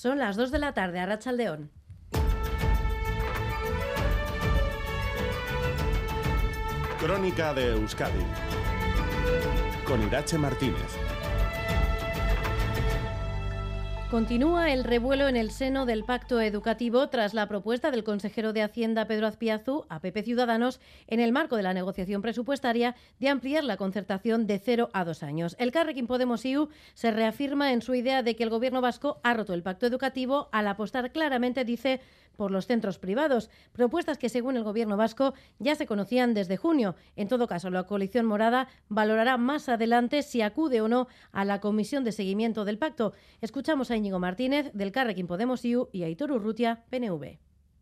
Son las 2 de la tarde a Rachaldeón. Crónica de Euskadi con Irache Martínez. Continúa el revuelo en el seno del pacto educativo tras la propuesta del consejero de Hacienda Pedro Azpiazu a PP Ciudadanos en el marco de la negociación presupuestaria de ampliar la concertación de cero a dos años. El Carrequín Podemos IU se reafirma en su idea de que el gobierno vasco ha roto el pacto educativo al apostar claramente, dice, por los centros privados, propuestas que según el gobierno vasco ya se conocían desde junio. En todo caso, la coalición morada valorará más adelante si acude o no a la comisión de seguimiento del pacto. Escuchamos a Íñigo Martínez del Carrequín Podemos IU y Aitor Urrutia, PNV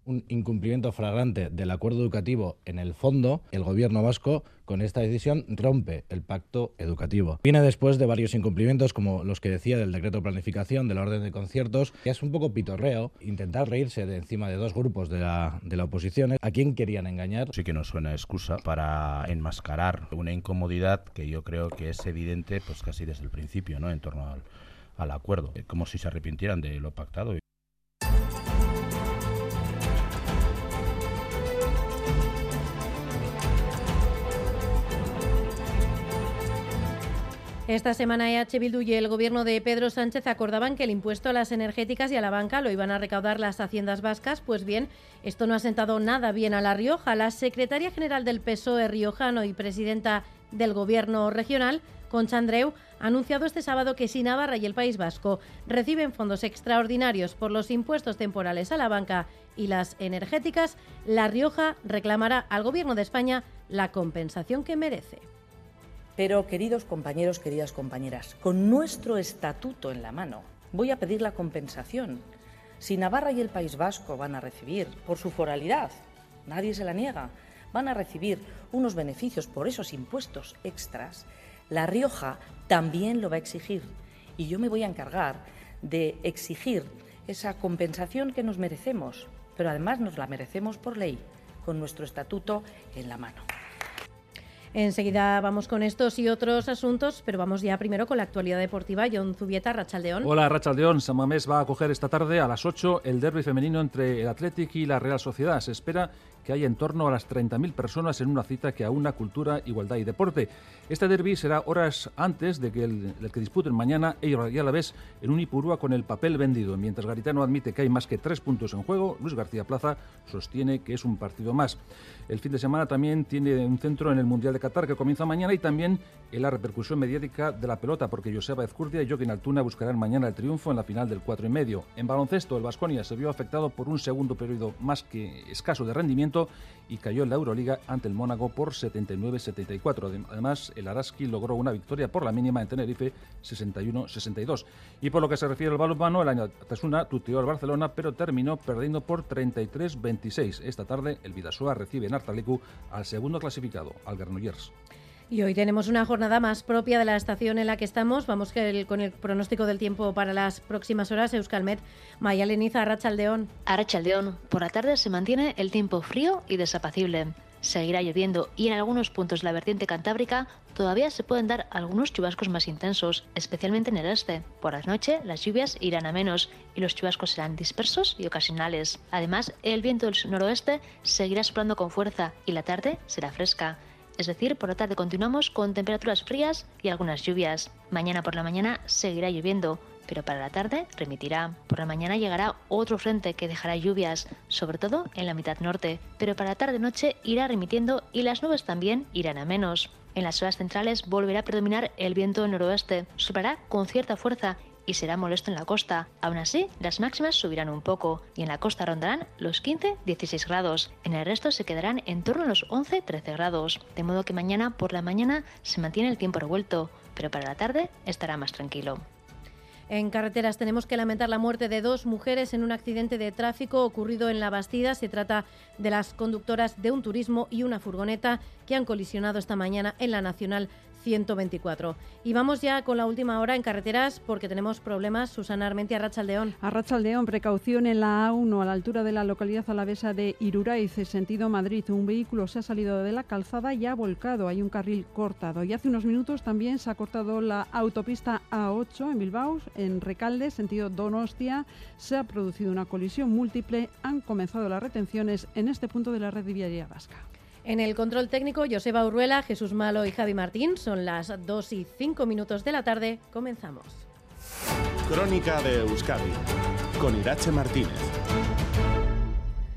un incumplimiento flagrante del acuerdo educativo en el fondo, el gobierno vasco con esta decisión rompe el pacto educativo. Viene después de varios incumplimientos como los que decía del decreto de planificación, de la orden de conciertos, que es un poco pitorreo intentar reírse de encima de dos grupos de la, de la oposición. ¿A quién querían engañar? Sí que nos suena excusa para enmascarar una incomodidad que yo creo que es evidente pues casi desde el principio, ¿no? En torno al, al acuerdo, como si se arrepintieran de lo pactado. Esta semana EH Bildu y el gobierno de Pedro Sánchez acordaban que el impuesto a las energéticas y a la banca lo iban a recaudar las haciendas vascas. Pues bien, esto no ha sentado nada bien a La Rioja. La secretaria general del PSOE riojano y presidenta del gobierno regional, Concha Andreu, ha anunciado este sábado que si Navarra y el País Vasco reciben fondos extraordinarios por los impuestos temporales a la banca y las energéticas, La Rioja reclamará al gobierno de España la compensación que merece. Pero, queridos compañeros, queridas compañeras, con nuestro estatuto en la mano, voy a pedir la compensación. Si Navarra y el País Vasco van a recibir, por su foralidad, nadie se la niega, van a recibir unos beneficios por esos impuestos extras, La Rioja también lo va a exigir. Y yo me voy a encargar de exigir esa compensación que nos merecemos, pero además nos la merecemos por ley, con nuestro estatuto en la mano. Enseguida vamos con estos y otros asuntos, pero vamos ya primero con la actualidad deportiva. John Zubieta, Rachaldeón. Hola, Rachaldeón. Samamés va a acoger esta tarde a las 8 el derby femenino entre el Athletic y la Real Sociedad. Se espera que hay en torno a las 30.000 personas en una cita que aúna cultura, igualdad y deporte. Este derby será horas antes de que el, que disputen mañana ellos y a la vez en un Ipurúa con el papel vendido. Mientras Garitano admite que hay más que tres puntos en juego, Luis García Plaza sostiene que es un partido más. El fin de semana también tiene un centro en el Mundial de Qatar que comienza mañana y también en la repercusión mediática de la pelota, porque Joseba Ezcurdia y Joaquín Altuna buscarán mañana el triunfo en la final del 4 y medio. En baloncesto, el Vasconia se vio afectado por un segundo periodo más que escaso de rendimiento y cayó en la Euroliga ante el Mónaco por 79-74. Además, el Araski logró una victoria por la mínima en Tenerife 61-62. Y por lo que se refiere al balonmano, el año Tasuna tuteó al Barcelona, pero terminó perdiendo por 33-26. Esta tarde, el Vidasoa recibe en Artalecu al segundo clasificado, al Granollers. Y hoy tenemos una jornada más propia de la estación en la que estamos. Vamos con el pronóstico del tiempo para las próximas horas. Euskalmet, Maya Leniza, Arrachaldeón. Arrachaldeón. Por la tarde se mantiene el tiempo frío y desapacible. Seguirá lloviendo y en algunos puntos de la vertiente cantábrica todavía se pueden dar algunos chubascos más intensos, especialmente en el este. Por la noche las lluvias irán a menos y los chubascos serán dispersos y ocasionales. Además, el viento del noroeste seguirá soplando con fuerza y la tarde será fresca es decir, por la tarde continuamos con temperaturas frías y algunas lluvias. Mañana por la mañana seguirá lloviendo, pero para la tarde remitirá. Por la mañana llegará otro frente que dejará lluvias, sobre todo en la mitad norte, pero para la tarde-noche irá remitiendo y las nubes también irán a menos. En las horas centrales volverá a predominar el viento noroeste, soplará con cierta fuerza y será molesto en la costa. Aún así, las máximas subirán un poco y en la costa rondarán los 15-16 grados. En el resto se quedarán en torno a los 11-13 grados. De modo que mañana por la mañana se mantiene el tiempo revuelto, pero para la tarde estará más tranquilo. En carreteras tenemos que lamentar la muerte de dos mujeres en un accidente de tráfico ocurrido en La Bastida. Se trata de las conductoras de un turismo y una furgoneta que han colisionado esta mañana en la Nacional 124. Y vamos ya con la última hora en carreteras porque tenemos problemas. Susana Armenti, Arrachaldeón. Arrachaldeón, precaución en la A1 a la altura de la localidad alavesa de Iruraiz, sentido Madrid. Un vehículo se ha salido de la calzada y ha volcado. Hay un carril cortado. Y hace unos minutos también se ha cortado la autopista A8 en Bilbao, en Recalde, sentido Donostia. Se ha producido una colisión múltiple. Han comenzado las retenciones en este punto de la red viaria vasca. En el control técnico, Joseba Urruela, Jesús Malo y Javi Martín. Son las 2 y 5 minutos de la tarde. Comenzamos. Crónica de Euskadi con Irache Martínez.